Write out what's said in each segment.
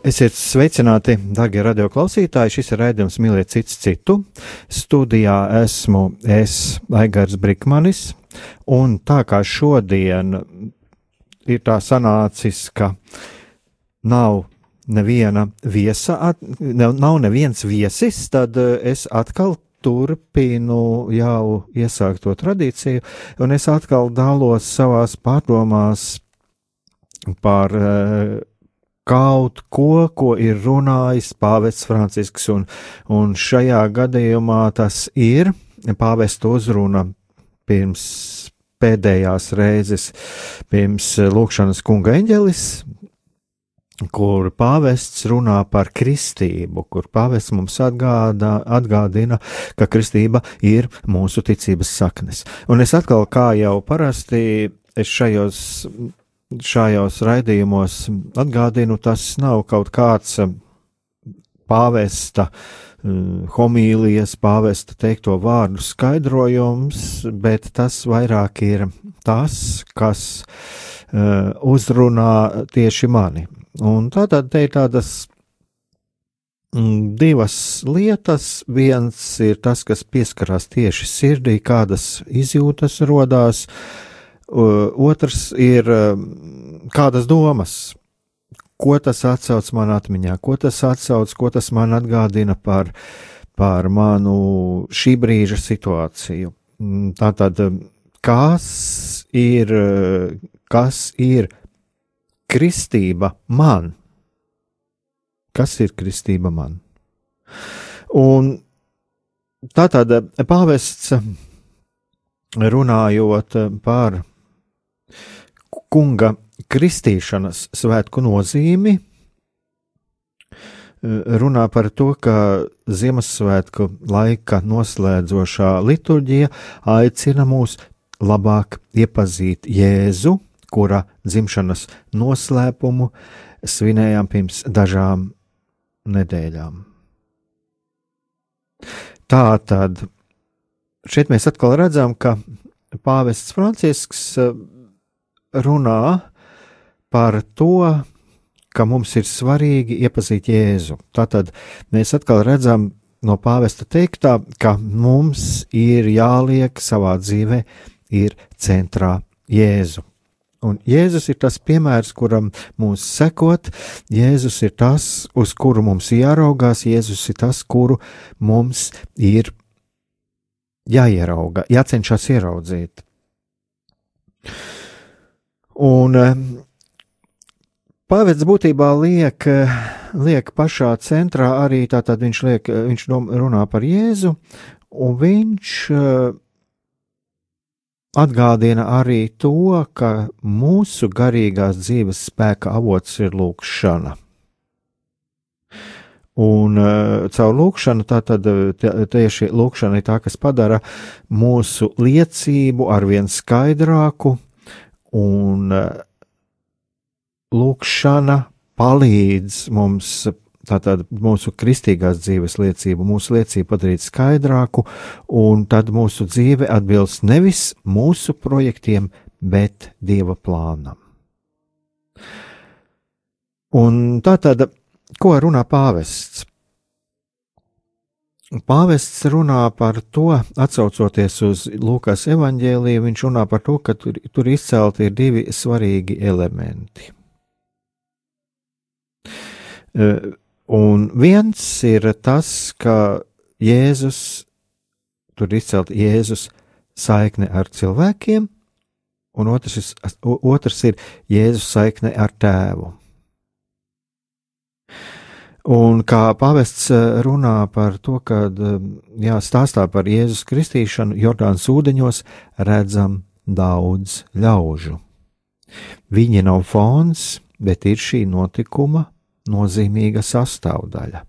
Esiet sveicināti, darbie radioklausītāji. Šis ir raidījums Mīliet cits citu. Studijā esmu es, Aigars Brikmanis, un tā kā šodien ir tā sanācis, ka nav neviena viesa, at, nav neviens viesis, tad es atkal turpinu jau iesākto tradīciju, un es atkal dalos savās pārdomās par uh, kaut ko, ko ir runājis Pāvests Francisks, un, un šajā gadījumā tas ir pāvesta uzruna pirms pēdējās reizes, pirms lūkšanas kunga eņģelis, kur pāvests runā par kristību, kur pāvests mums atgādā, atgādina, ka kristība ir mūsu ticības saknes. Un es atkal, kā jau parasti, es šajos šajos raidījumos atgādinu, tas nav kaut kāds eh, pāvesta eh, homīlijas, pāvesta teikto vārdu skaidrojums, bet tas vairāk ir tas, kas uh, uzrunā tieši mani. Un tātad te ir tādas mm, divas lietas. Viens ir tas, kas pieskarās tieši sirdī, kādas izjūtas rodās, uh, Otrs ir kādas domas, ko tas atsauc man atmiņā, ko tas atsauc, ko tas man atgādina par, par manu šī brīža situāciju. Mm, tātad, kas ir, kas ir kristība man? Kas ir kristība man? Un tātad pāvests runājot par kunga kristīšanas svētku nozīmi, runā par to, ka Ziemassvētku laika noslēdzošā liturģija aicina mūs labāk iepazīt Jēzu, kura dzimšanas noslēpumu svinējām pirms dažām nedēļām. Tā tad šeit mēs atkal redzam, ka pāvests Francisks runā par to, ka mums ir svarīgi iepazīt Jēzu. Tātad mēs atkal redzam no pāvesta teiktā, ka mums ir jāliek savā dzīvē, ir centrā Jēzu. Un Jēzus ir tas piemērs, kuram mums sekot, Jēzus ir tas, uz kuru mums jāraugās, Jēzus ir tas, kuru mums ir jāierauga, jācenšas ieraudzīt. Un eh, pāvets būtībā liek, eh, liek pašā centrā arī tātad viņš, liek, eh, viņš runā par Jēzu, un viņš atgādina arī to, ka mūsu garīgās dzīves spēka avots ir lūkšana. Un uh, caur lūkšanu, tātad tieši lūkšana ir tā, kas padara mūsu liecību arvien skaidrāku, Un eh, lūkšana palīdz mums tātad mūsu kristīgās dzīves liecību, mūsu liecību padarīt skaidrāku, un tad mūsu dzīve atbilst nevis mūsu projektiem, bet Dieva plānam. Un tātad, ko runā pāvests? Pāvests runā par to, atcaucoties uz Lūkas evanģēliju, viņš runā par to, ka tur, tur izcelti ir divi svarīgi elementi. E, un viens ir tas, ka Jēzus, tur izcelt Jēzus saikne ar cilvēkiem, un otrs, otrs ir Jēzus saikne ar tēvu. Un kā pavests eh, runā par to, ka eh, jā, stāstā par Jēzus kristīšanu, Jordānas ūdeņos redzam daudz ļaužu. Viņi nav fons, bet ir šī notikuma nozīmīga sastāvdaļa.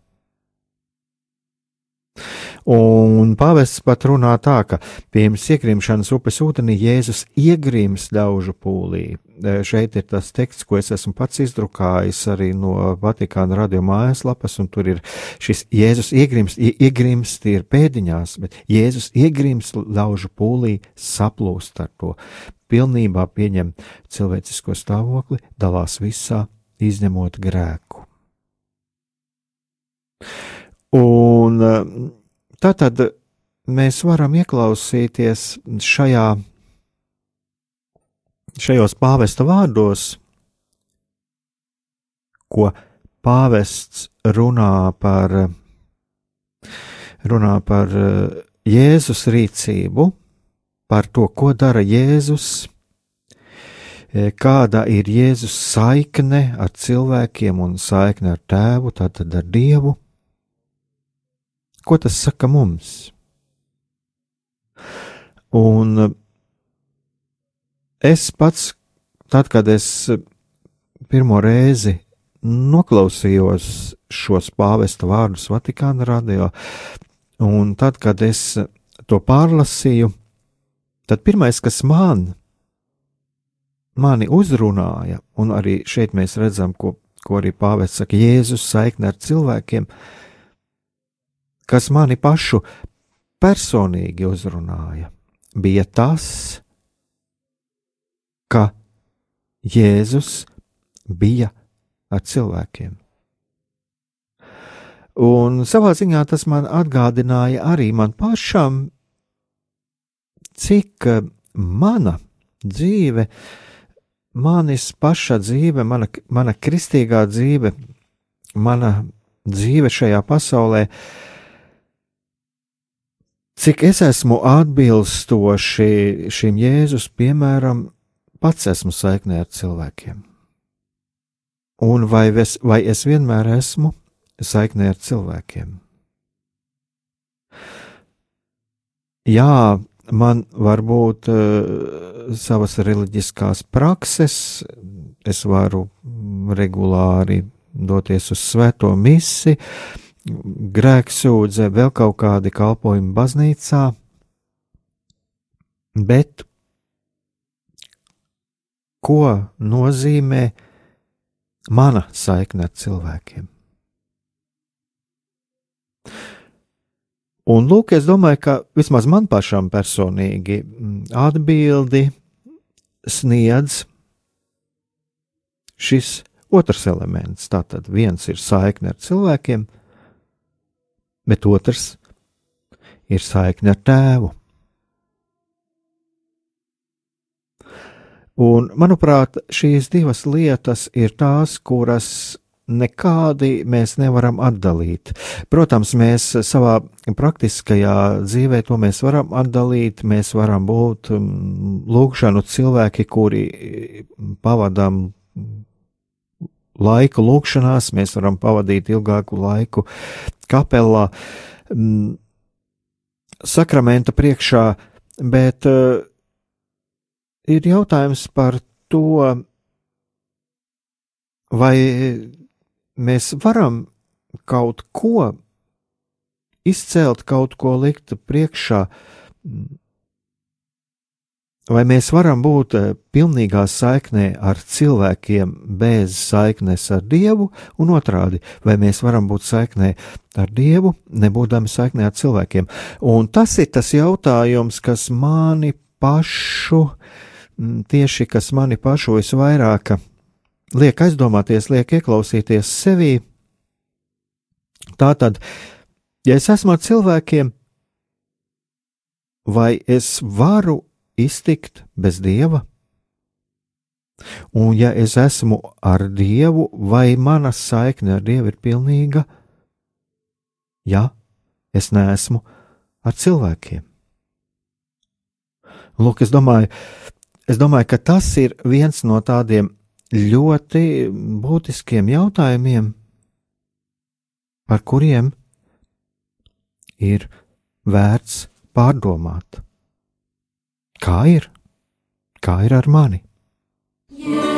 Un pāvests pat runā tā, ka pirms iegrimšanas upes ūdenī Jēzus iegrims ļaužu pūlī. E, šeit ir tas teksts, ko es esmu pats izdrukājis arī no Vatikāna radio mājaslapas, un tur ir šis Jēzus iegrims, iegrims tie ir pēdiņās, bet Jēzus iegrims ļaužu pūlī saplūst ar to. Pilnībā pieņem cilvēcisko stāvokli, dalās visā, izņemot grēku. Un Tātad mēs varam ieklausīties šajā, šajos pāvesta vārdos, ko pāvests runā par, runā par Jēzus rīcību, par to, ko dara Jēzus, kāda ir Jēzus saikne ar cilvēkiem un saikne ar tēvu, tātad ar Dievu. Ko tas saka mums? Un es pats, tad, kad es pirmo reizi noklausījos šos pāvesta vārdus Vatikāna radio, un tad, kad es to pārlasīju, tad pirmais, kas man, mani uzrunāja, un arī šeit mēs redzam, ko, ko arī pāvests saka, Jēzus saikne ar cilvēkiem, ir kas mani pašu personīgi uzrunāja, bija tas, ka Jēzus bija ar cilvēkiem. Un savā ziņā tas man atgādināja arī man pašam, cik mana dzīve, manis paša dzīve, mana, mana kristīgā dzīve, mana dzīve šajā pasaulē, uh, Cik es esmu atbilstoši šim Jēzus piemēram, pats esmu saiknē ar cilvēkiem. Un vai es, vai es vienmēr esmu saiknē ar cilvēkiem? Jā, man var būt uh, savas reliģiskās prakses, es varu regulāri doties uz svēto misiju, grēksūdze, vēl kaut kādi kalpojumi baznīcā, bet ko nozīmē mana saikne ar cilvēkiem? Un lūk, es domāju, ka vismaz man pašam personīgi mm, atbildi sniedz šis otrs elements. Tātad viens ir saikne ar cilvēkiem, bet otrs ir saikne ar tēvu. Un, manuprāt, šīs divas lietas ir tās, kuras nekādi mēs nevaram atdalīt. Protams, mēs savā praktiskajā dzīvē to mēs varam atdalīt, mēs varam būt mm, lūkšanu cilvēki, kuri pavadām laiku lūkšanās, mēs varam pavadīt ilgāku laiku kapelā, m, sakramenta priekšā, bet uh, ir jautājums par to, vai mēs varam kaut ko izcelt, kaut ko likt priekšā, Vai mēs varam būt eh, pilnīgā saiknē ar cilvēkiem bez saiknes ar Dievu, un otrādi, vai mēs varam būt saiknē ar Dievu, nebūdami saiknē ar cilvēkiem? Un tas ir tas jautājums, kas mani pašu, tieši kas mani pašu visvairāk liek aizdomāties, liek ieklausīties sevī. Tātad, ja es esmu ar cilvēkiem, vai es varu iztikt bez dieva? Un, ja es esmu ar dievu, vai mana saikne ar dievu ir pilnīga? Jā, es neesmu ar cilvēkiem. Lūk, es domāju, es domāju, ka tas ir viens no tādiem ļoti būtiskiem jautājumiem, par kuriem ir vērts pārdomāt. Kā ir? Kā ir ar mani? Jēzus.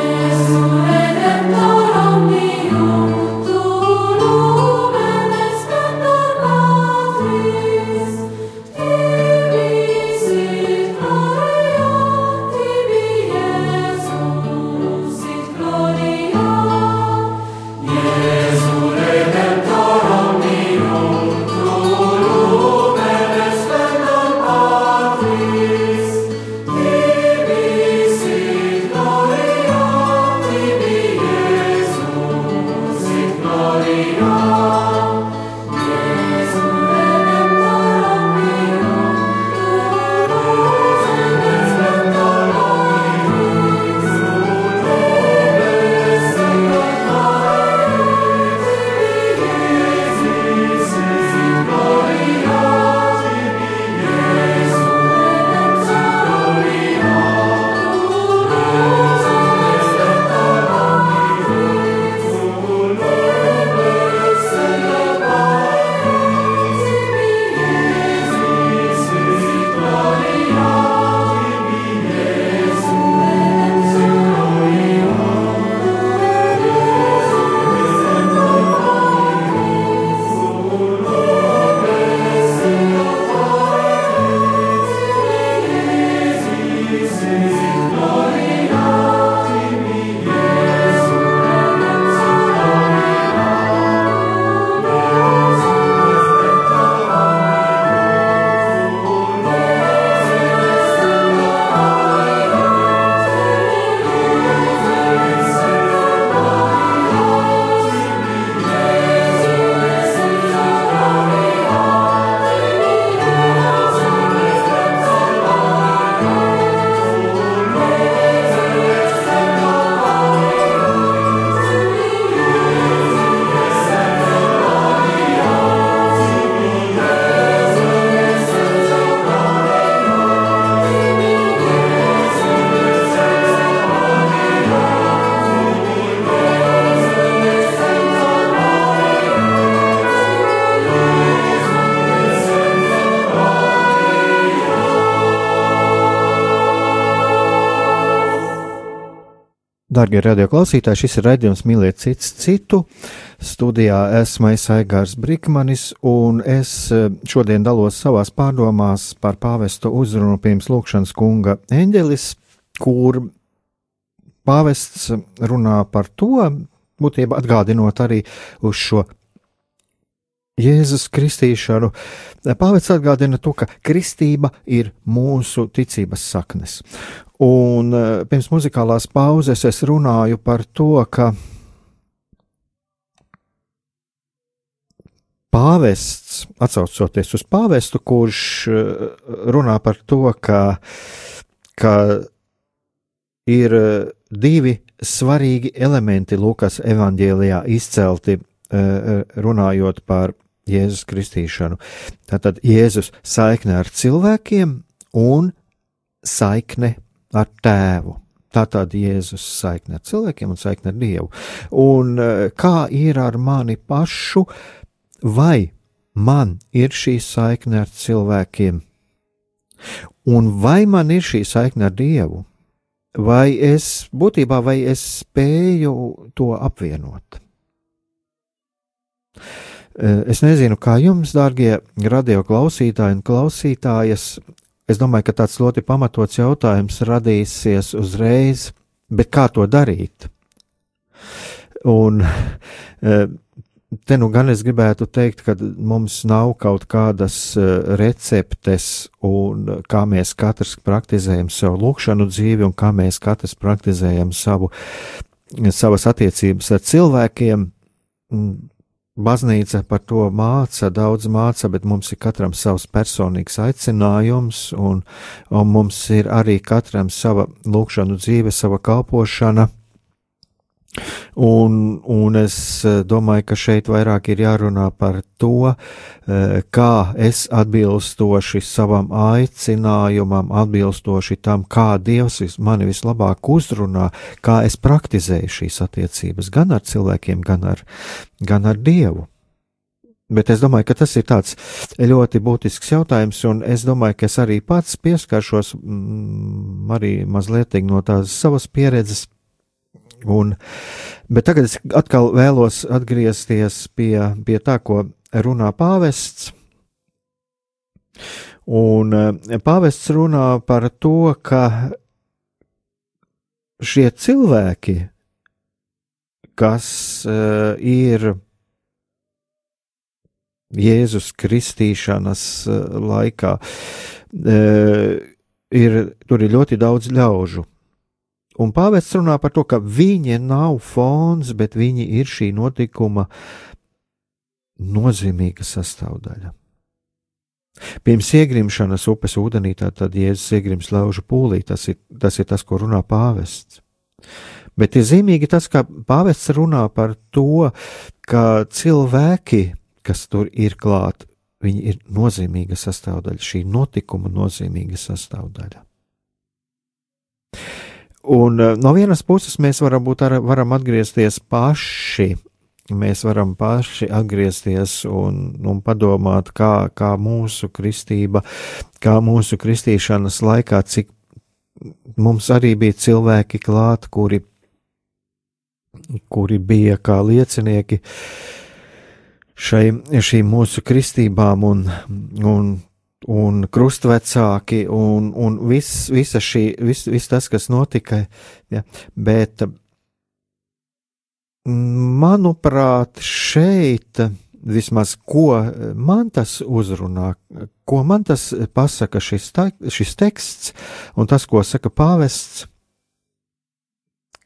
Darbie radioklausītāji, šis ir raidījums Mīliet cits citu. Studijā esmu es Aigārs Brikmanis, un es e, šodien dalos savās pārdomās par pāvestu uzrunu pirms lūkšanas kunga eņģelis, kur pāvests runā par to, būtībā atgādinot arī uz šo Jēzus kristīšanu. Pāvets atgādina to, ka kristība ir mūsu ticības saknes. Un eh, pirms muzikālās pauzes es runāju par to, ka pāvests, atcaucoties uz pāvestu, kurš eh, runā par to, ka, ka ir eh, divi svarīgi elementi Lukas evanģēlijā izcelti, runājot par Jēzus kristīšanu. Tātad Jēzus saikne ar cilvēkiem un saikne ar tēvu. Tā tāda Jēzus saikne ar cilvēkiem un saikne ar Dievu. Un e, kā ir ar mani pašu, vai man ir šī saikne ar cilvēkiem, un vai man ir šī saikne ar Dievu, vai es būtībā, vai es spēju to apvienot? E, es nezinu, kā jums, dārgie radio klausītāji un klausītājas, Es domāju, ka tāds ļoti pamatots jautājums radīsies uzreiz, bet kā to darīt? Un e, te nu gan es gribētu teikt, ka mums nav kaut kādas e, receptes, un kā mēs katrs praktizējam savu lūkšanu dzīvi, un kā mēs katrs praktizējam savu, savas attiecības ar cilvēkiem Baznīca par to māca, daudz māca, bet mums ir katram savs personīgs aicinājums, un, un mums ir arī katram sava lūkšanu dzīve, sava kalpošana. Un, un es eh, domāju, ka šeit vairāk ir jārunā par to, eh, kā es atbilstoši savam aicinājumam, atbilstoši tam, kā Dievs mani vislabāk uzrunā, kā es praktizēju šīs attiecības gan ar cilvēkiem, gan ar, gan ar Dievu. Bet es domāju, ka tas ir tāds ļoti būtisks jautājums, un es domāju, ka es arī pats pieskaršos mm, arī mazliet no tās savas pieredzes Un, bet tagad es atkal vēlos atgriezties pie, pie tā, ko runā pāvests. Un eh, pāvests runā par to, ka šie cilvēki, kas uh, ir Jēzus kristīšanas uh, laikā, uh, ir, tur ir ļoti daudz ļaužu. Un pāvests runā par to, ka viņi nav fons, bet viņi ir šī notikuma nozīmīga sastāvdaļa. Pirms iegrimšanas upes ūdenī, tad Jēzus iegrims laužu pūlī, tas ir, tas ir tas, ko runā pāvests. Bet ir zīmīgi tas, ka pāvests runā par to, ka cilvēki, kas tur ir klāt, viņi ir nozīmīga sastāvdaļa, šī notikuma nozīmīga sastāvdaļa. Un eh, no vienas puses mēs varam, ar, varam atgriezties paši. Mēs varam paši atgriezties un, un padomāt, kā, kā mūsu kristība, kā mūsu kristīšanas laikā, cik mums arī bija cilvēki klāt, kuri, kuri bija kā liecinieki šai, šīm mūsu kristībām un, un un krustvecāki, un, un viss, visa šī, viss, viss tas, kas notika. Ja, bet, manuprāt, šeit vismaz ko man tas uzrunā, ko man tas pasaka šis, ta, šis teksts, un tas, ko saka pāvests,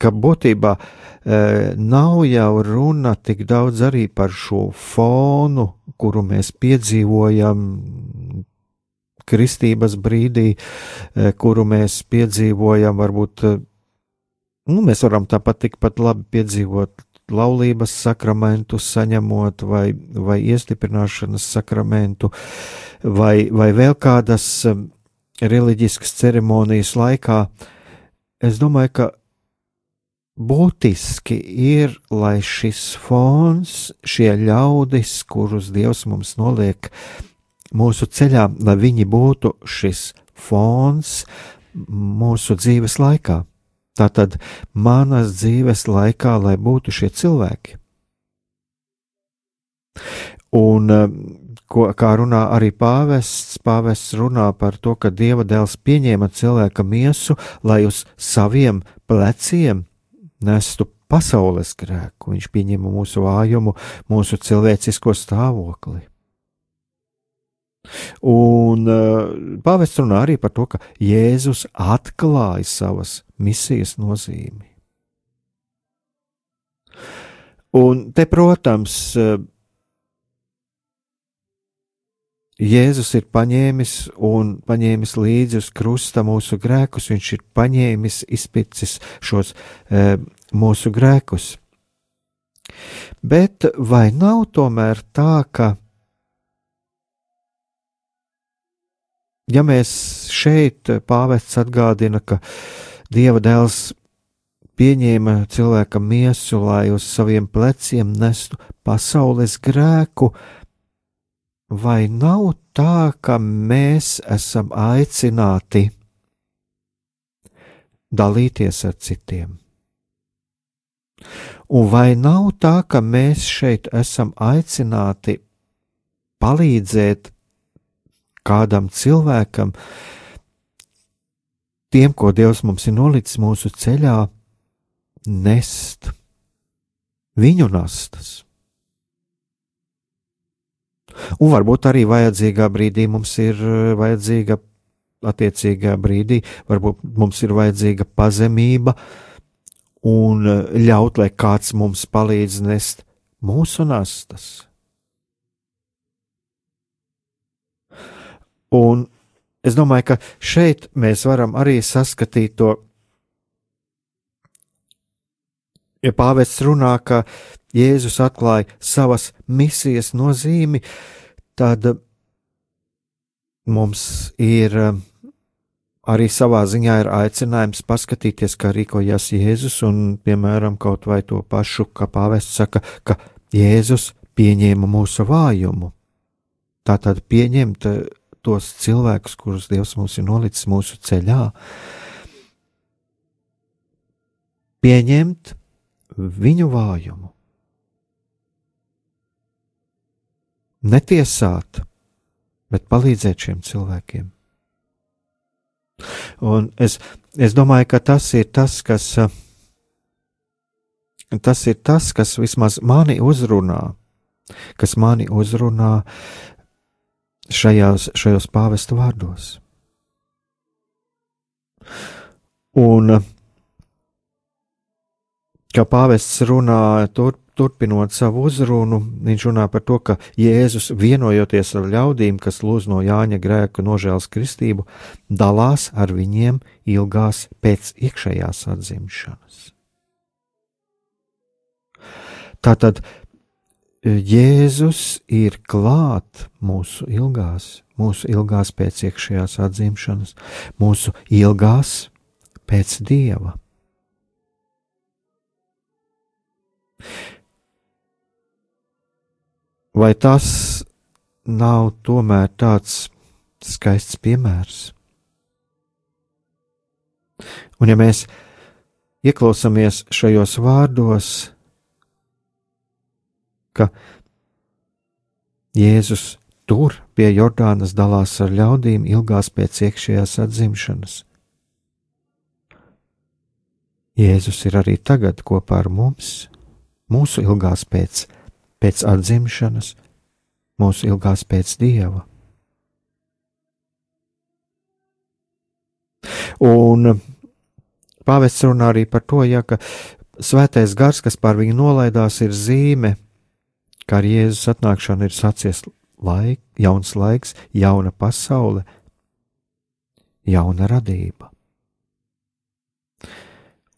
ka būtībā e, nav jau runa tik daudz arī par šo fonu, kuru mēs piedzīvojam kristības brīdī, e, kuru mēs piedzīvojam, varbūt e, nu, mēs varam tāpat tikpat labi piedzīvot laulības sakramentu, saņemot vai, vai iestiprināšanas sakramentu, vai, vai vēl kādas e, reliģiskas ceremonijas laikā. Es domāju, ka būtiski ir, lai šis fons, šie ļaudis, kurus Dievs mums noliek mūsu ceļā, lai viņi būtu šis fons mūsu dzīves laikā. Tātad manas dzīves laikā, lai būtu šie cilvēki. Un, eh, ko, kā runā arī pāvests, pāvests runā par to, ka Dieva dēls pieņēma cilvēka miesu, lai uz saviem pleciem nestu pasaules grēku. Viņš pieņēma mūsu vājumu, mūsu cilvēcisko stāvokli. Un uh, pāvests runā arī par to, ka Jēzus atklāja savas misijas nozīmi. Un te, protams, uh, Jēzus ir paņēmis un paņēmis līdzi uz krusta mūsu grēkus, viņš ir paņēmis, izpicis šos e, mūsu grēkus. Bet vai nav tomēr tā, ka ja mēs šeit pāvests atgādina, ka Dieva dēls pieņēma cilvēka miesu, lai uz saviem pleciem nestu pasaules grēku, vai nav tā, ka mēs esam aicināti dalīties ar citiem? Un vai nav tā, ka mēs šeit esam aicināti palīdzēt kādam cilvēkam, tiem, ko Dievs mums ir nolicis mūsu ceļā, nest viņu nastas. Un varbūt arī vajadzīgā brīdī mums ir eh, vajadzīga, attiecīgā brīdī, varbūt mums ir vajadzīga pazemība un eh, ļaut, lai kāds mums palīdz nest mūsu nastas. Un es domāju, ka šeit mēs varam arī saskatīt to ja pāvests runā, ka Jēzus atklāja savas misijas nozīmi, tad mums ir arī savā ziņā ir aicinājums paskatīties, kā rīkojas Jēzus, un, piemēram, kaut vai to pašu, kā pāvests saka, ka Jēzus pieņēma mūsu vājumu. Tātad pieņemt tos cilvēkus, kurus Dievs mums ir nolicis mūsu ceļā, pieņemt viņu vājumu, netiesāt, bet palīdzēt šiem cilvēkiem. Un es, es domāju, ka tas ir tas, kas, tas ir tas, kas vismaz mani uzrunā, kas mani uzrunā šajās, šajos pāvesta vārdos. Un kā pāvests runā, tur, turpinot savu uzrunu, viņš runā par to, ka Jēzus, vienojoties ar ļaudīm, kas lūdz no Jāņa grēku nožēlas kristību, dalās ar viņiem ilgās pēc iekšējās atzimšanas. Tātad Jēzus ir klāt mūsu ilgās, mūsu ilgās pēc iekšējās atzimšanas, mūsu ilgās pēc dieva. Vai tas nav tomēr tāds skaists piemērs? Un ja mēs ieklausāmies šajos vārdos, ka Jēzus tur pie Jordānas dalās ar ļaudīm ilgās pēc iekšējās atzimšanas. Jēzus ir arī tagad kopā ar mums, mūsu ilgās pēc, pēc atzimšanas, mūsu ilgās pēc dieva. Un pāvests runā arī par to, ja, ka svētais gars, kas pār viņu nolaidās, ir zīme, ka ar Jēzus atnākšanu ir sacies laik, jauns laiks, jauna pasaule, jauna radība.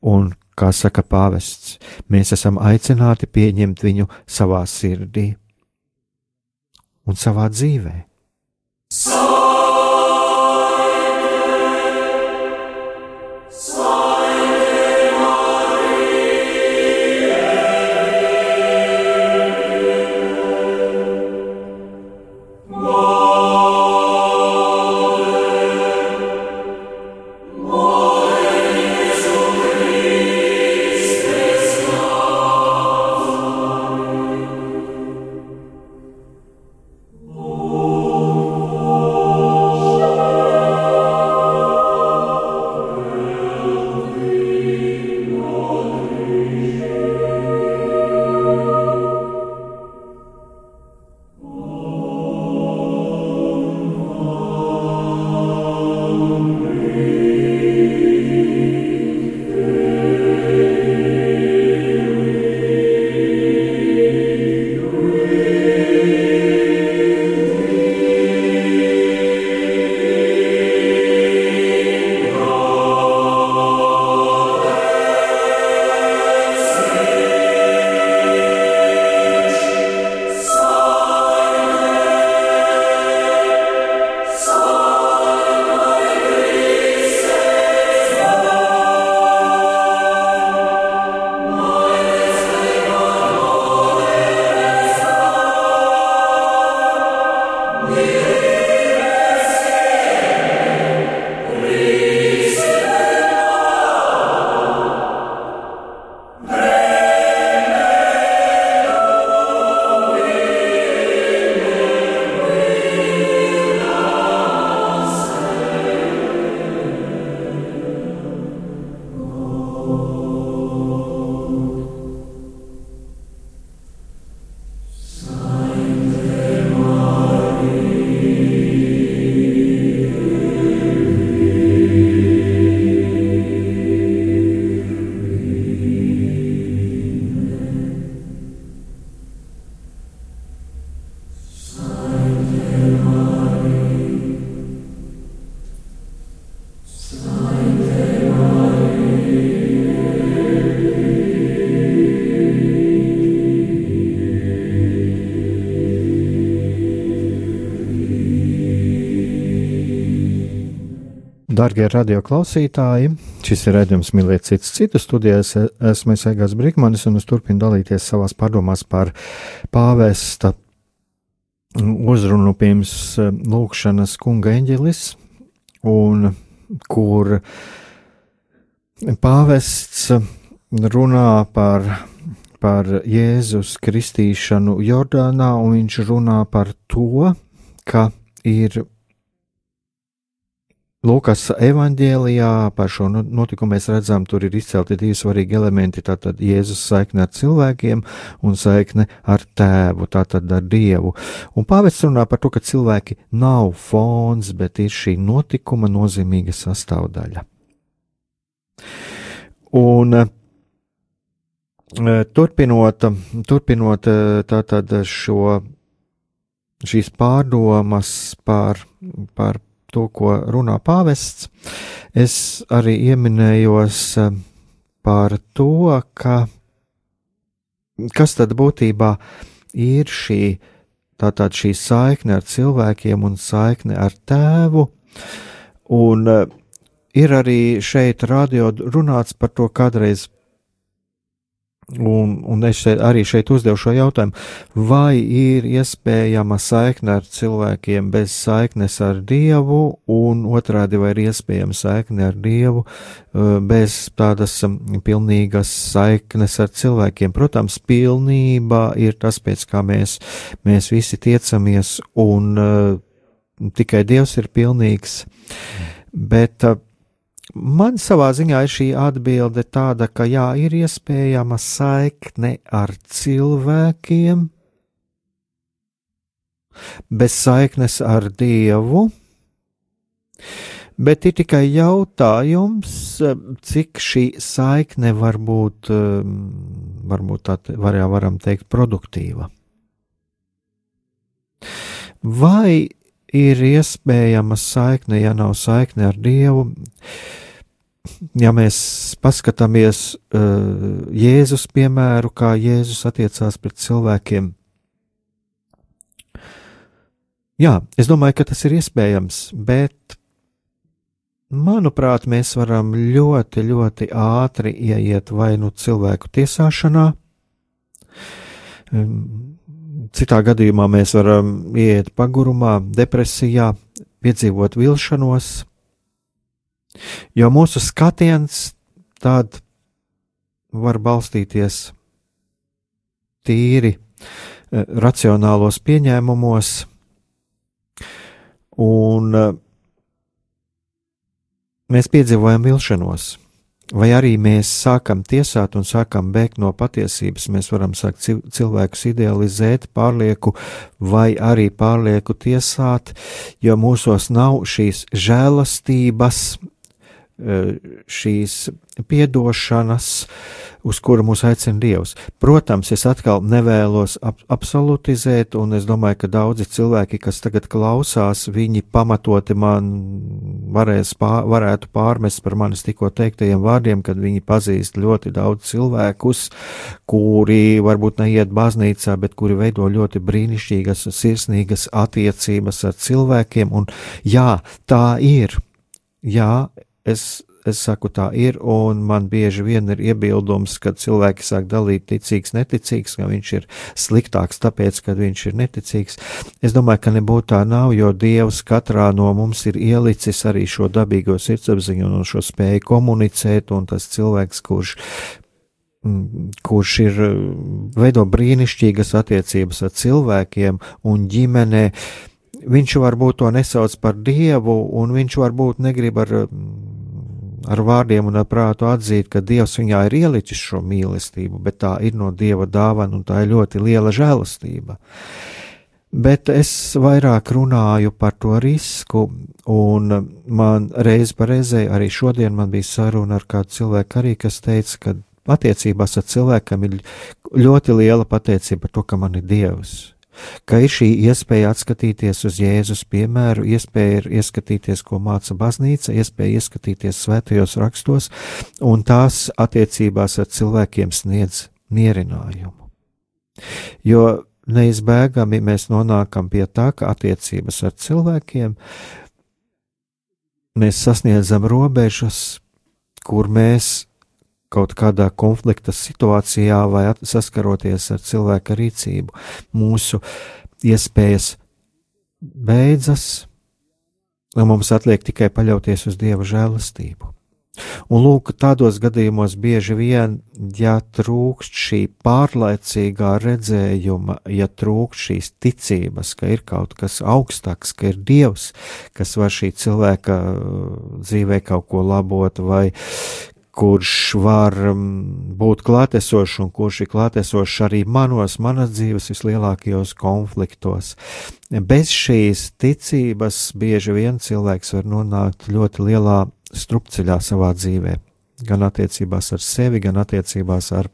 Un kā saka pāvests, mēs esam aicināti pieņemt viņu savā sirdī un savā dzīvē. Darbie radioklausītāji, šis ir redzējums mīlēt citu citu studijas. Esmu Aigars Brīsmanis un es turpinu dalīties savās pārdomās par pāvesta uzrunu pirms eh, lūkšanas kunga eņģelis, un kur pāvests runā par, par Jēzus kristīšanu Jordānā, un viņš runā par to, ka ir Lūkas evanģēlijā par šo notikumu mēs redzam, tur ir izcelti divi svarīgi elementi. Tātad Jēzus saikne ar cilvēkiem un saikne ar tēvu, tātad ar Dievu. Un pāvests runā par to, ka cilvēki nav fons, bet ir šī notikuma nozīmīga sastāvdaļa. Un eh, turpinot, turpinot eh, tātad šo, šīs pārdomas par, par to, ko runā pāvests, es arī ieminējos eh, par to, ka kas tad būtībā ir šī, tātad šī saikne ar cilvēkiem un saikne ar tēvu, un eh, ir arī šeit radio runāts par to kādreiz Un, un es šeit, arī šeit uzdevu šo jautājumu, vai ir iespējama saikne ar cilvēkiem bez saiknes ar Dievu, un otrādi vai ir iespējama saikne ar Dievu uh, bez tādas pilnīgas saiknes ar cilvēkiem. Protams, pilnība ir tas, pēc kā mēs, mēs visi tiecamies, un uh, tikai Dievs ir pilnīgs. Bet uh, Man savā ziņā ir šī atbilde tāda, ka jā, ir iespējama saikne ar cilvēkiem, bez saiknes ar Dievu, bet ir tikai jautājums, cik šī saikne var būt, varbūt tā var, varam teikt, produktīva. Vai ir iespējama saikne, ja nav saikne ar Dievu. Ja mēs paskatāmies uh, Jēzus piemēru, kā Jēzus attiecās pret cilvēkiem, jā, es domāju, ka tas ir iespējams, bet manuprāt, mēs varam ļoti, ļoti ātri ieiet vai nu cilvēku tiesāšanā, um, Citā gadījumā mēs varam iet pagurumā, depresijā, piedzīvot vilšanos, jo mūsu skatiens tad var balstīties tīri eh, racionālos pieņēmumos, un eh, mēs piedzīvojam vilšanos. Vai arī mēs sākam tiesāt un sākam bēgt no patiesības, mēs varam sākt cilvēkus idealizēt, pārlieku vai arī pārlieku tiesāt, jo mūsos nav šīs žēlastības, šīs piedošanas, uz kuru mūs aicina Dievs. Protams, es atkal nevēlos ap absolutizēt, un es domāju, ka daudzi cilvēki, kas tagad klausās, viņi pamatoti man varēs pār, varētu pārmest par manis tikko teiktajiem vārdiem, kad viņi pazīst ļoti daudz cilvēkus, kuri varbūt neiet baznīcā, bet kuri veido ļoti brīnišķīgas, sirsnīgas attiecības ar cilvēkiem, un jā, tā ir. Jā, Es, es saku, tā ir, un man bieži vien ir iebildums, kad cilvēki sāk dalīt ticīgs, neticīgs, ka viņš ir sliktāks, tāpēc, ka viņš ir neticīgs. Es domāju, ka nebūtu tā nav, jo Dievs katrā no mums ir ielicis arī šo dabīgo sirdsapziņu un šo spēju komunicēt, un tas cilvēks, kurš mm, kurš ir veido brīnišķīgas attiecības ar cilvēkiem un ģimenē, viņš varbūt to nesauc par dievu, un viņš varbūt negrib ar ar vārdiem un ar prātu atzīt, ka Dievs viņā ir ielicis šo mīlestību, bet tā ir no Dieva dāvana un tā ir ļoti liela žēlastība. Bet es vairāk runāju par to risku, un man reiz pa reizē, arī šodien man bija saruna ar kādu cilvēku arī, kas teica, ka attiecībās ar cilvēkam ir ļoti liela pateicība par to, ka man ir Dievs ka ir šī iespēja atskatīties uz Jēzus piemēru, iespēja ir ieskatīties, ko māca baznīca, iespēja ieskatīties svētajos rakstos, un tās attiecībās ar cilvēkiem sniedz mierinājumu. Jo neizbēgami mēs nonākam pie tā, ka attiecības ar cilvēkiem mēs sasniedzam robežas, kur mēs kaut kādā konflikta situācijā vai saskaroties ar cilvēka rīcību, mūsu iespējas beidzas, un mums atliek tikai paļauties uz Dieva žēlastību. Un lūk, tādos gadījumos bieži vien, ja trūkst šī pārlaicīgā redzējuma, ja trūkst šīs ticības, ka ir kaut kas augstāks, ka ir Dievs, kas var šī cilvēka uh, dzīvē kaut ko labot, vai kurš var um, būt klātesošs un kurš ir klātesošs arī manos, manas dzīves vislielākajos konfliktos. Bez šīs ticības bieži vien cilvēks var nonākt ļoti lielā strupceļā savā dzīvē, gan attiecībās ar sevi, gan attiecībās ar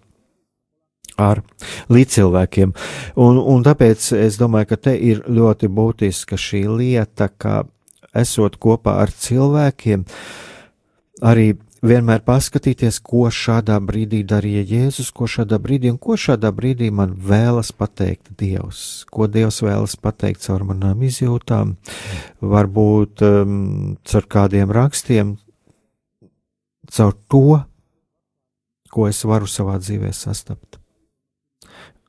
ar līdzcilvēkiem. Un, un tāpēc es domāju, ka te ir ļoti būtiska šī lieta, ka esot kopā ar cilvēkiem, arī vienmēr paskatīties, ko šādā brīdī darīja Jēzus, ko šādā brīdī un ko šādā brīdī man vēlas pateikt Dievs, ko Dievs vēlas pateikt caur manām izjūtām, varbūt um, caur kādiem rakstiem, caur to, ko es varu savā dzīvē sastapt.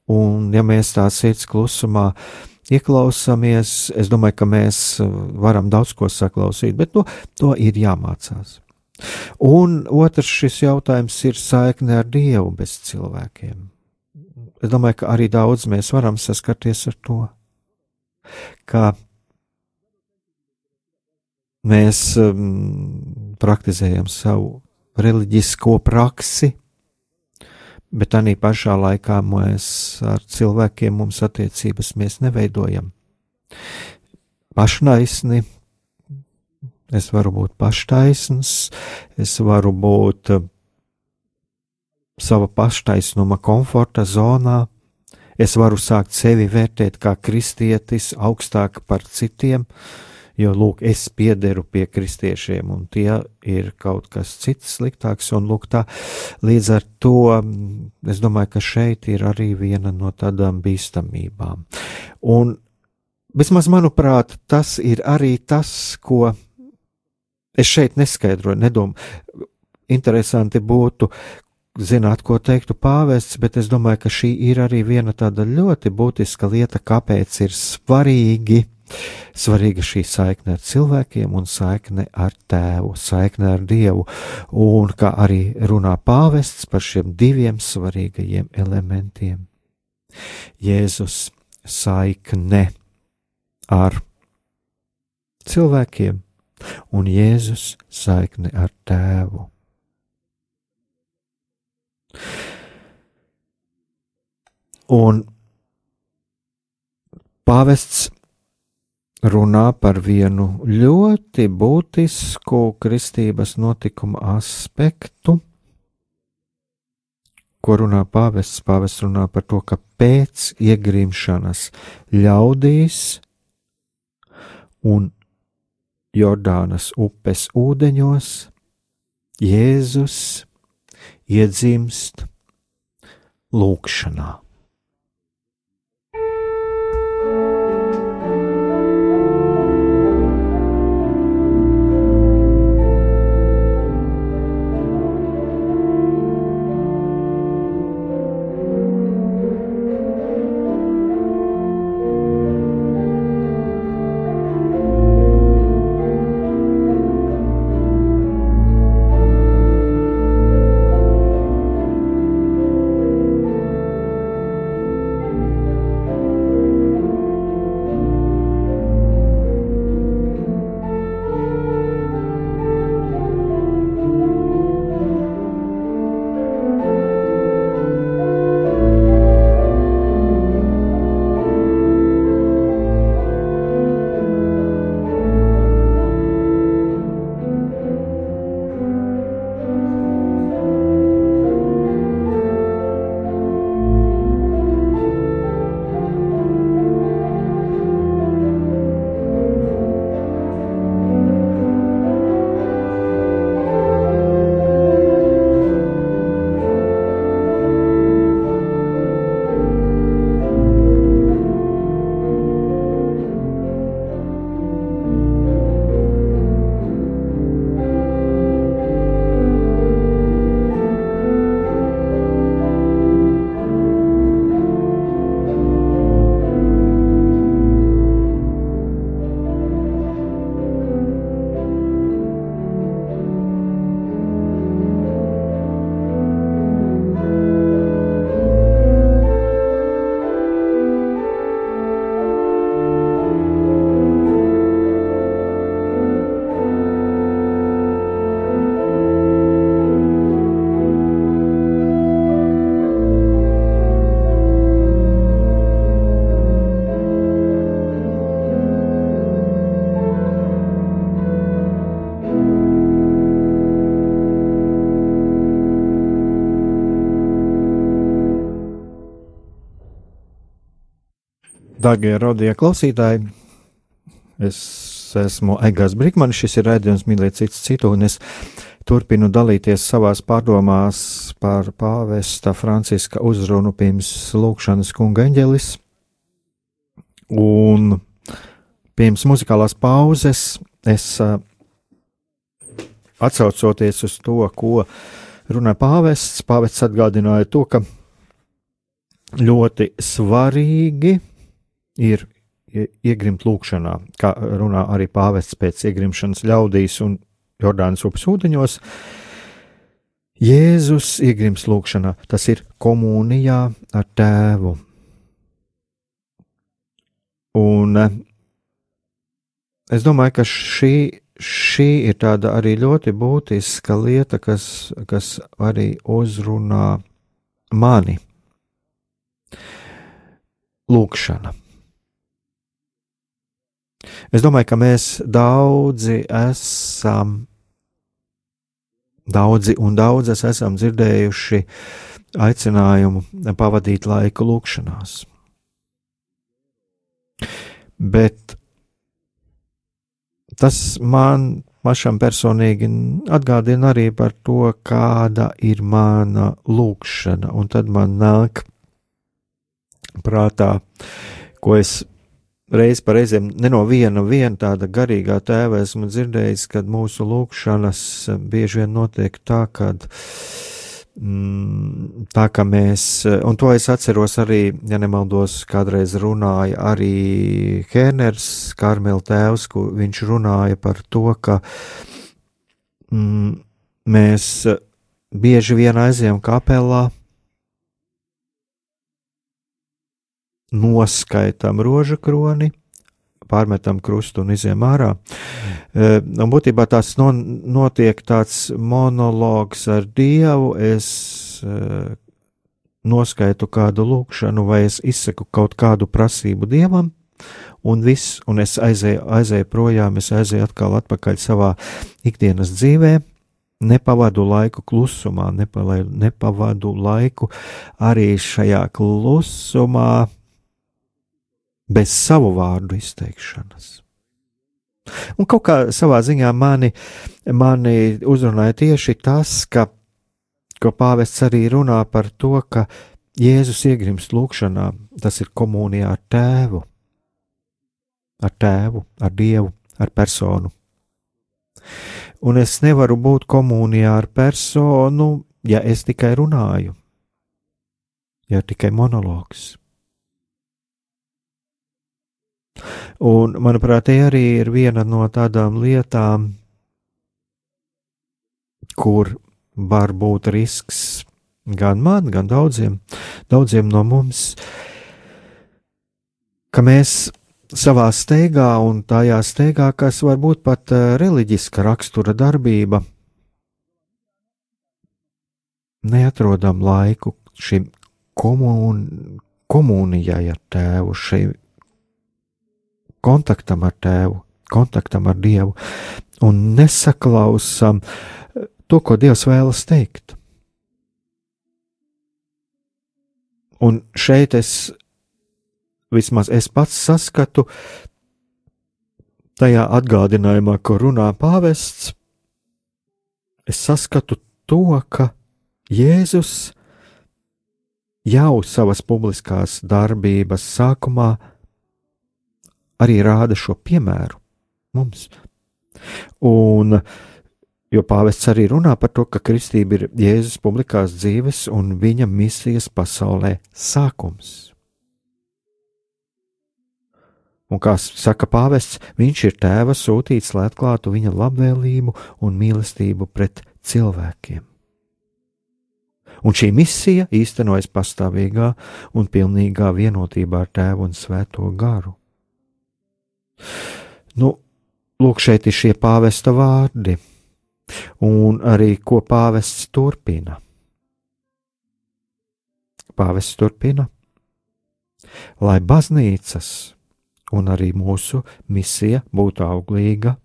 Un, ja mēs tā sirds klusumā ieklausāmies, es domāju, ka mēs varam daudz ko saklausīt, bet to, to ir jāmācās. Un otrs šis jautājums ir saikne ar Dievu bez cilvēkiem. Es domāju, ka arī daudz mēs varam saskarties ar to, ka mēs um, praktizējam savu reliģisko praksi, bet tā pašā laikā mēs ar cilvēkiem mums attiecības neveidojam. Pašnaisni, es varu būt paštaisns, es varu būt eh, sava paštaisnuma komforta zonā, es varu sākt sevi vērtēt kā kristietis augstāk par citiem, jo, lūk, es piederu pie kristiešiem, un tie ir kaut kas cits sliktāks, un, lūk, tā līdz ar to es domāju, ka šeit ir arī viena no tādām bīstamībām. Un, vismaz manuprāt, tas ir arī tas, ko es šeit neskaidroju, nedomāju. Interesanti būtu, zināt, ko teiktu pāvests, bet es domāju, ka šī ir arī viena tāda ļoti būtiska lieta, kāpēc ir svarīgi Svarīga šī saikne ar cilvēkiem un saikne ar tēvu, saikne ar dievu, un kā arī runā pāvests par šiem diviem svarīgajiem elementiem. Jēzus saikne ar cilvēkiem un Jēzus saikne ar tēvu. Un pāvests runā par vienu ļoti būtisku kristības notikuma aspektu, ko runā pāvests. Pāvests runā par to, ka pēc iegrimšanas ļaudīs un Jordānas upes ūdeņos Jēzus iedzimst lūkšanā. Darbie raudie klausītāji, es esmu Egāns Brīsmanis, šis ir raidījums Mīlēt citu citu, un es turpinu dalīties savās pārdomās par pāvesta Franciska uzrunu pirms lūkšanas kunga eņģelis. Un pirms muzikālās pauzes es atsaucoties uz to, ko runāja pāvests, pāvests atgādināja to, ka ļoti svarīgi ir iegrimt lūkšanā, kā runā arī pāvests pēc iegrimšanas ļaudīs un Jordānas upes ūdeņos. Jēzus iegrims lūkšanā, tas ir komunijā ar tēvu. Un eh, es domāju, ka šī, šī ir tāda arī ļoti būtiska lieta, kas, kas arī uzrunā mani lūkšana. Es domāju, ka mēs daudzi esam, daudzi un daudzas esam dzirdējuši aicinājumu pavadīt laiku lūkšanās. Bet tas man pašam personīgi atgādina arī par to, kāda ir mana lūkšana, un tad man nāk prātā, ko es reiz par reizēm ne no viena, viena tāda garīgā tēva esmu dzirdējis, kad mūsu lūkšanas bieži vien notiek tā, kad mm, tā kā mēs, un to es atceros arī, ja nemaldos, kādreiz runāja arī Herners, Karmela tēvs, kur viņš runāja par to, ka mm, mēs bieži vien aizjām kapelā, noskaitam rožu kroni, pārmetam krustu un iziem ārā. E, un būtībā tās no, notiek tāds monologs ar Dievu. Es e, noskaitu kādu lūkšanu, vai es izsaku kaut kādu prasību Dievam, un viss, un es aizēju, aizēju projām, es aizēju atkal atpakaļ savā ikdienas dzīvē. Nepavadu laiku klusumā, nepavadu laiku arī šajā klusumā, bez savu vārdu izteikšanas. Un kaut kā savā ziņā mani, mani uzrunāja tieši tas, ka, ko pāvests arī runā par to, ka Jēzus iegrimst lūkšanā, tas ir komunijā ar tēvu, ar tēvu, ar dievu, ar personu. Un es nevaru būt komunijā ar personu, ja es tikai runāju, ja tikai monologs. Un, manuprāt, te arī ir viena no tādām lietām, kur var būt risks gan man, gan daudziem, daudziem no mums, ka mēs savā steigā un tajā steigā, kas var būt pat eh, reliģiska rakstura darbība, neatrodam laiku šim komun, komunijai ar tēvu, šai kontaktam ar tēvu, kontaktam ar Dievu un nesaklausām eh, to, ko Dievs vēlas teikt. Un šeit es vismaz es pats saskatu tajā atgādinājumā, ko runā pāvests, es saskatu to, ka Jēzus jau savas publiskās darbības sākumā arī rāda šo piemēru mums. Un, jo pāvests arī runā par to, ka kristība ir Jēzus publikās dzīves un viņa misijas pasaulē sākums. Un kā saka pāvests, viņš ir tēva sūtīts, lai atklātu viņa labvēlību un mīlestību pret cilvēkiem. Un šī misija īstenojas pastāvīgā un pilnīgā vienotībā ar tēvu un svēto garu. Nu, lūk, šeit ir šie pāvesta vārdi, un arī ko pāvests turpina. Pāvests turpina, lai baznīcas un arī mūsu misija būtu auglīga,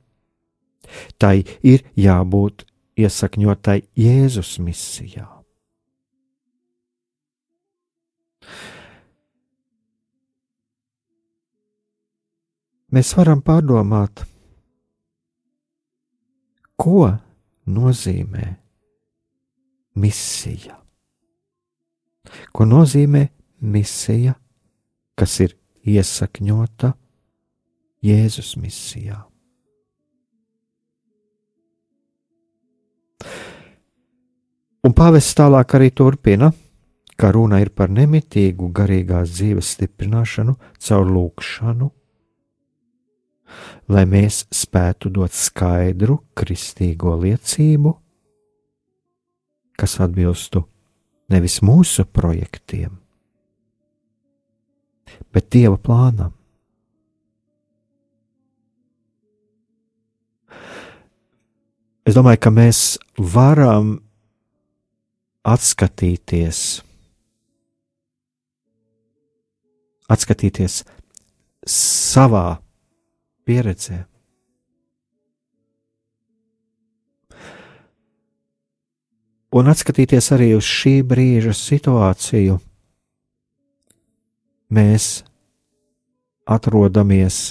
tai ir jābūt iesakņotai Jēzus misijā. Mēs varam pārdomāt, ko nozīmē misija. Ko nozīmē misija, kas ir iesakņota Jēzus misijā? Un pāvests tālāk arī turpina, ka runa ir par nemitīgu garīgās dzīves stiprināšanu caur lūkšanu, lai mēs spētu dot skaidru kristīgo liecību, kas atbilstu nevis mūsu projektiem, bet Dieva plānam. Es domāju, ka mēs varam atskatīties, atskatīties savā pieredzē. Un atskatīties arī uz šī brīža situāciju, mēs atrodamies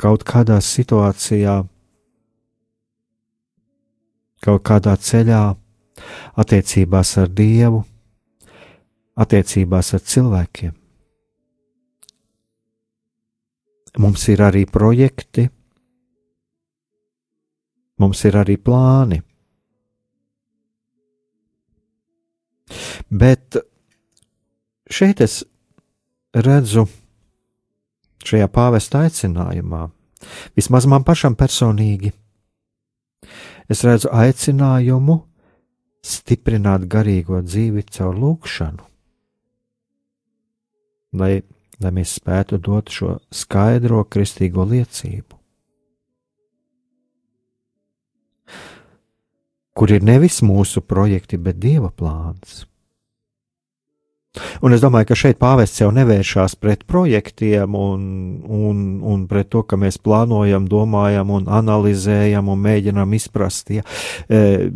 kaut kādā situācijā, kaut kādā ceļā, attiecībās ar Dievu, attiecībās ar cilvēkiem. Mums ir arī projekti, mums ir arī plāni. Bet šeit es redzu, šajā pāvesta aicinājumā, vismaz man pašam personīgi, es redzu aicinājumu stiprināt garīgo dzīvi caur lūgšanu, lai lai mēs spētu dot šo skaidro kristīgo liecību, kur ir nevis mūsu projekti, bet dieva plāns. Un es domāju, ka šeit pāvests jau nevēršās pret projektiem un, un, un pret to, ka mēs plānojam, domājam un analizējam un mēģinām izprast. Ja. E,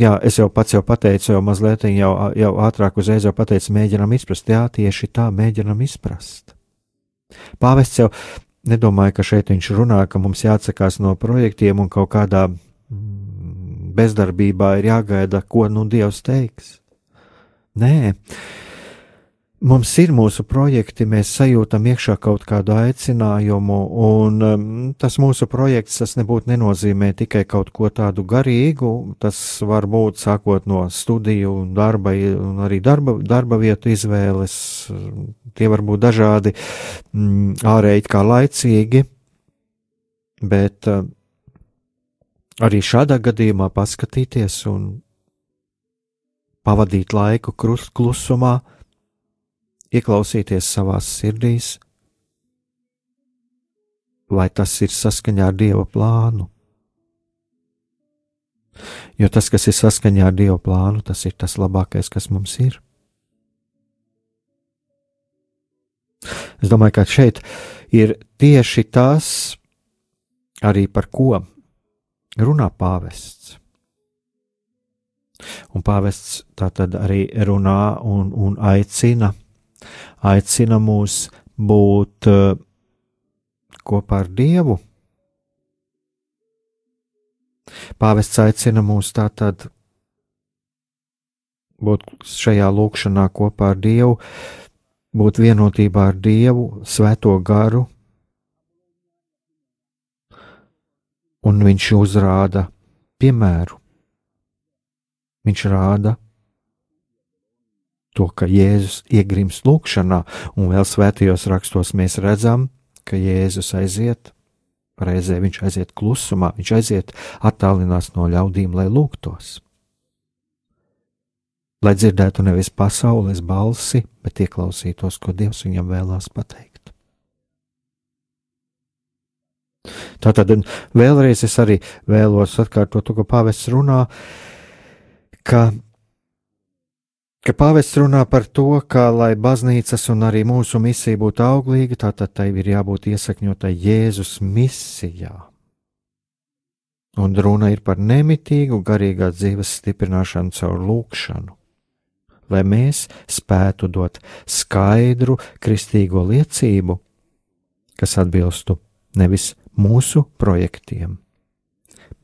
Jā, es jau pats jau pateicu, jau mazliet jau, jau ātrāk uzreiz jau pateicu, mēģinam izprast. Jā, tieši tā, mēģinam izprast. Pāvests jau nedomāja, ka šeit viņš runā, ka mums jāatsakās no projektiem un kaut kādā mm, bezdarbībā ir jāgaida, ko nu Dievs teiks. Nē, Mums ir mūsu projekti, mēs sajūtam iekšā kaut kādu aicinājumu, un um, tas mūsu projekts tas nebūtu nenozīmē tikai kaut ko tādu garīgu. Tas var būt sākot no studiju, darba un arī darba, darba vietu izvēles. Tie var būt dažādi mm, ārēji kā laicīgi, bet uh, arī šādā gadījumā paskatīties un pavadīt laiku klusumā ieklausīties savās sirdīs, vai tas ir saskaņā ar Dieva plānu. Jo tas, kas ir saskaņā ar Dieva plānu, tas ir tas labākais, kas mums ir. Es domāju, ka šeit ir tieši tas, arī par ko runā pāvests. Un pāvests tā tad arī runā un, un aicina aicina mūs būt uh, kopā ar Dievu. Pāvests aicina mūs tātad būt šajā lūkšanā kopā ar Dievu, būt vienotībā ar Dievu, Svēto garu, un Viņš uzrāda piemēru. Viņš rāda to, ka Jēzus iegrims lūkšanā, un vēl svētajos rakstos mēs redzam, ka Jēzus aiziet, reizē viņš aiziet klusumā, viņš aiziet attālinās no ļaudīm, lai lūgtos. Lai dzirdētu nevis pasaules balsi, bet ieklausītos, ko Dievs viņam vēlās pateikt. Tātad vēlreiz es arī vēlos atkārtot to, ko pāvests runā, ka ka pāvests runā par to, ka, lai baznīcas un arī mūsu misija būtu auglīga, tātad tai ir jābūt iesakņotai Jēzus misijā. Un runa ir par nemitīgu garīgā dzīves stiprināšanu caur lūkšanu, lai mēs spētu dot skaidru kristīgo liecību, kas atbilstu nevis mūsu projektiem,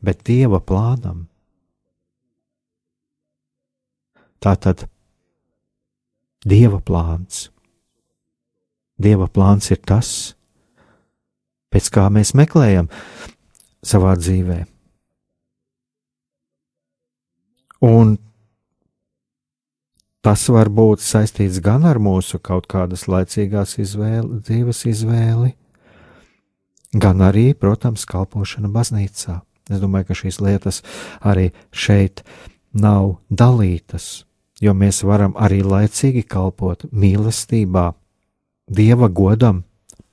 bet Dieva plānam. Tātad Dieva plāns. Dieva plāns ir tas, pēc kā mēs meklējam savā dzīvē. Un tas var būt saistīts gan ar mūsu kaut kādas laicīgās izvēle, dzīves izvēli, gan arī, protams, kalpošana baznīcā. Es domāju, ka šīs lietas arī šeit nav dalītas, jo mēs varam arī laicīgi kalpot mīlestībā, dieva godam,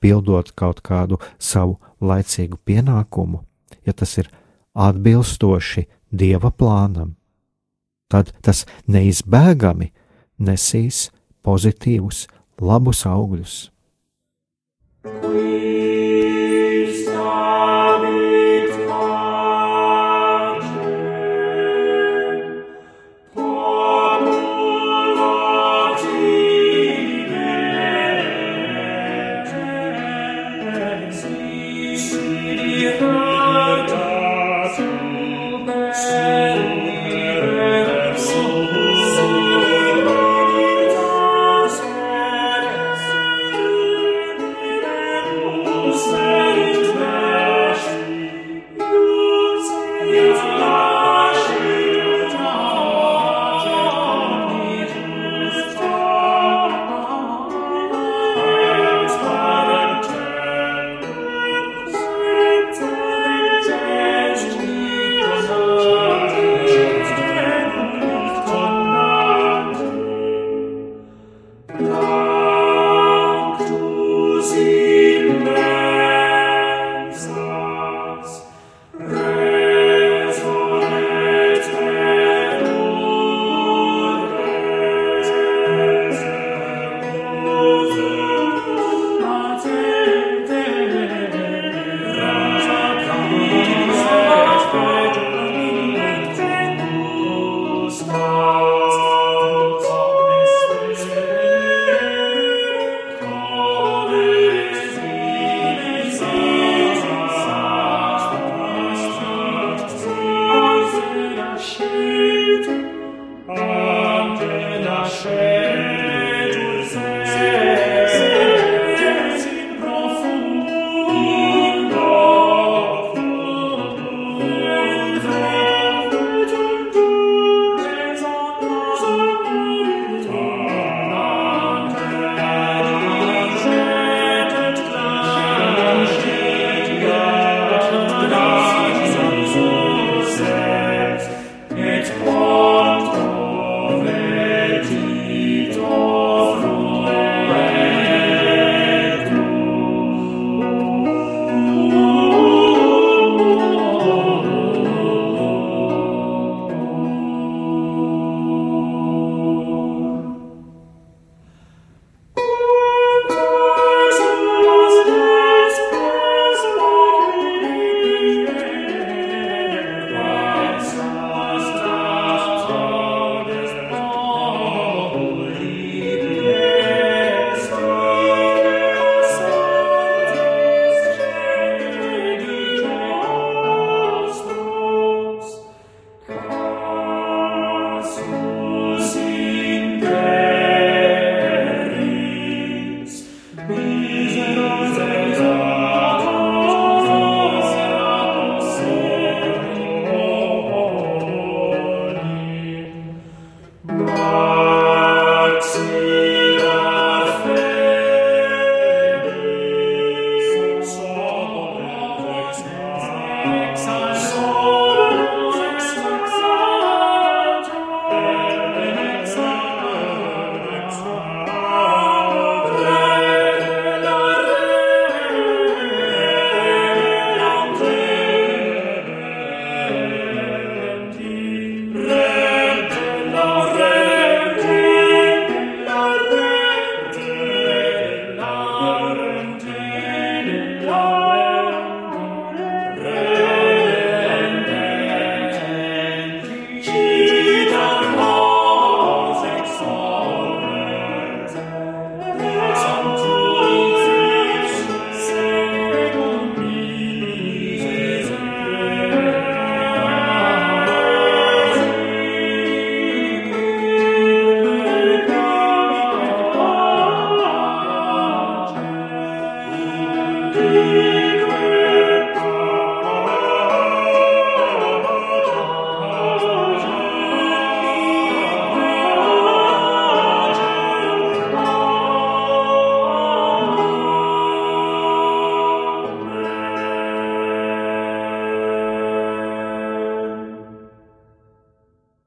pildot kaut kādu savu laicīgu pienākumu, ja tas ir atbilstoši dieva plānam. Tad tas neizbēgami nesīs pozitīvus, labus augļus.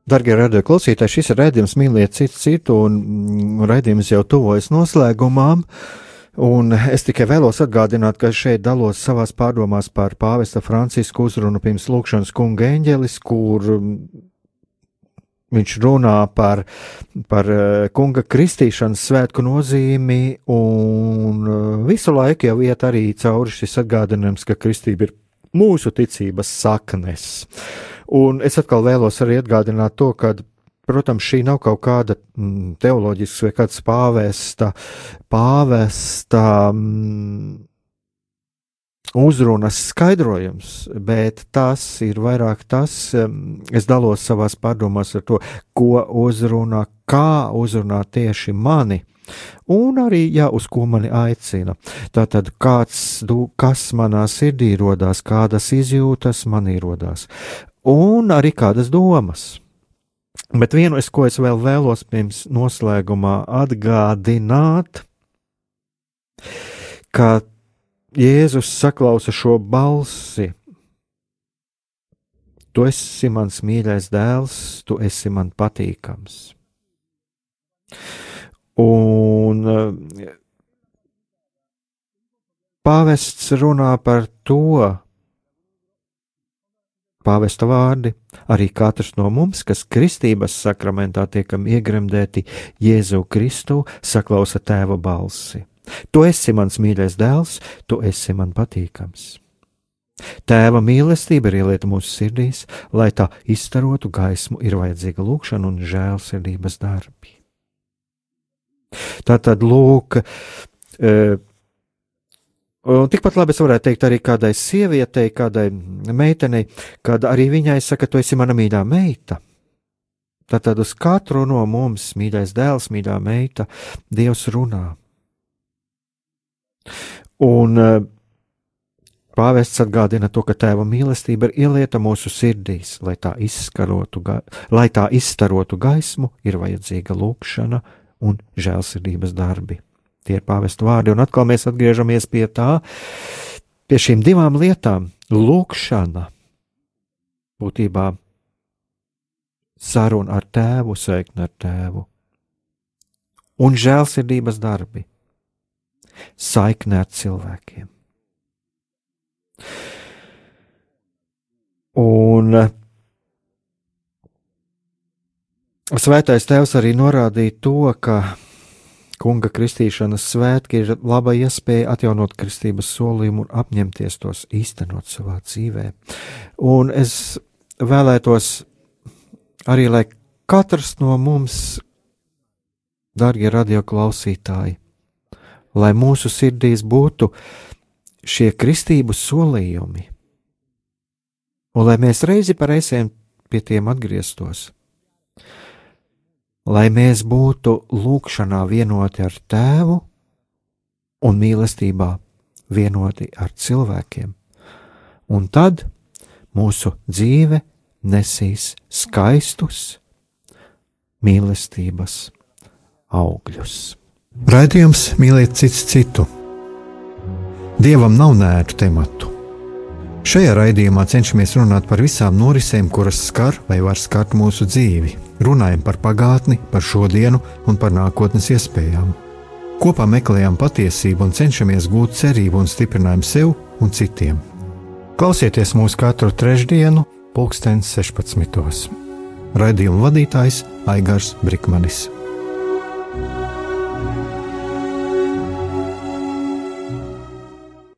Darbie radio klausītāji, šis ir raidījums mīliet citu citu, un mm, raidījums jau tuvojas noslēgumām. Un es tikai vēlos atgādināt, ka šeit dalos savās pārdomās par pāvesta Francisku uzrunu pirms lūkšanas kunga eņģelis, kur mm, viņš runā par, par eh, kunga kristīšanas svētku nozīmi, un eh, visu laiku jau iet arī cauri šis atgādinājums, ka kristība ir mūsu ticības saknes. Un es atkal vēlos arī atgādināt to, ka, protams, šī nav kaut kāda mm, teoloģiska vai kāds pāvesta, pāvesta mm, uzrunas skaidrojums, bet tas ir vairāk tas, mm, es dalos savās pārdomās ar to, ko uzrunā, kā uzrunā tieši mani un arī, jā, uz ko mani aicina. Tātad, kāds, kas manā sirdī rodās, kādas izjūtas manī rodās, un arī kādas domas. Bet vienu, es, ko es vēl vēlos pirms noslēgumā atgādināt, ka Jēzus saklausa šo balsi. Tu esi mans mīļais dēls, tu esi man patīkams. Un eh, pāvests runā par to, pāvesta vārdi, arī katrs no mums, kas kristības sakramentā tiekam iegremdēti Jēzu Kristu, saklausa tēva balsi. Tu esi mans mīļais dēls, tu esi man patīkams. Tēva mīlestība ir ielieta mūsu sirdīs, lai tā izstarotu gaismu, ir vajadzīga lūkšana un žēlsirdības darbi. Tā tad lūk, e, tikpat labi es varētu teikt arī kādai sievietei, kādai meitenei, kad arī viņai saka, tu esi mana mīļā meita. Tātad uz katru no mums, mīļais dēls, mīļā meita, Dievs runā. Un e, pāvests atgādina to, ka tēva mīlestība ir ielieta mūsu sirdīs, lai tā, lai tā izstarotu gaismu, ir vajadzīga lūkšana un žēlsirdības darbi. Tie ir pāvestu vārdi, un atkal mēs atgriežamies pie tā, pie šīm divām lietām - lūkšana, būtībā saruna ar tēvu, saikne ar tēvu, un žēlsirdības darbi, saikne ar cilvēkiem. Un Svētais Tēvs arī norādīja to, ka kunga kristīšanas svētki ir laba iespēja atjaunot kristības solījumu un apņemties tos īstenot savā dzīvē. Un es vēlētos arī, lai katrs no mums, darbie radioklausītāji, lai mūsu sirdīs būtu šie kristības solījumi, un lai mēs reizi par reizēm pie tiem atgrieztos lai mēs būtu lūgšanā vienoti ar Tēvu un mīlestībā vienoti ar cilvēkiem, un tad mūsu dzīve nesīs skaistus mīlestības augļus. Raidījums mīlēt cits citu. Dievam nav nērtu tematu. Šajā raidījumā cenšamies runāt par visām norisēm, kuras skar vai var skart mūsu dzīvi runājam par pagātni, par šodienu un par nākotnes iespējām. Kopā meklējam patiesību un cenšamies gūt cerību un stiprinājumu sev un citiem. Klausieties mūsu katru trešdienu, pulksten 16. Raidījuma vadītājs Aigars Brikmanis.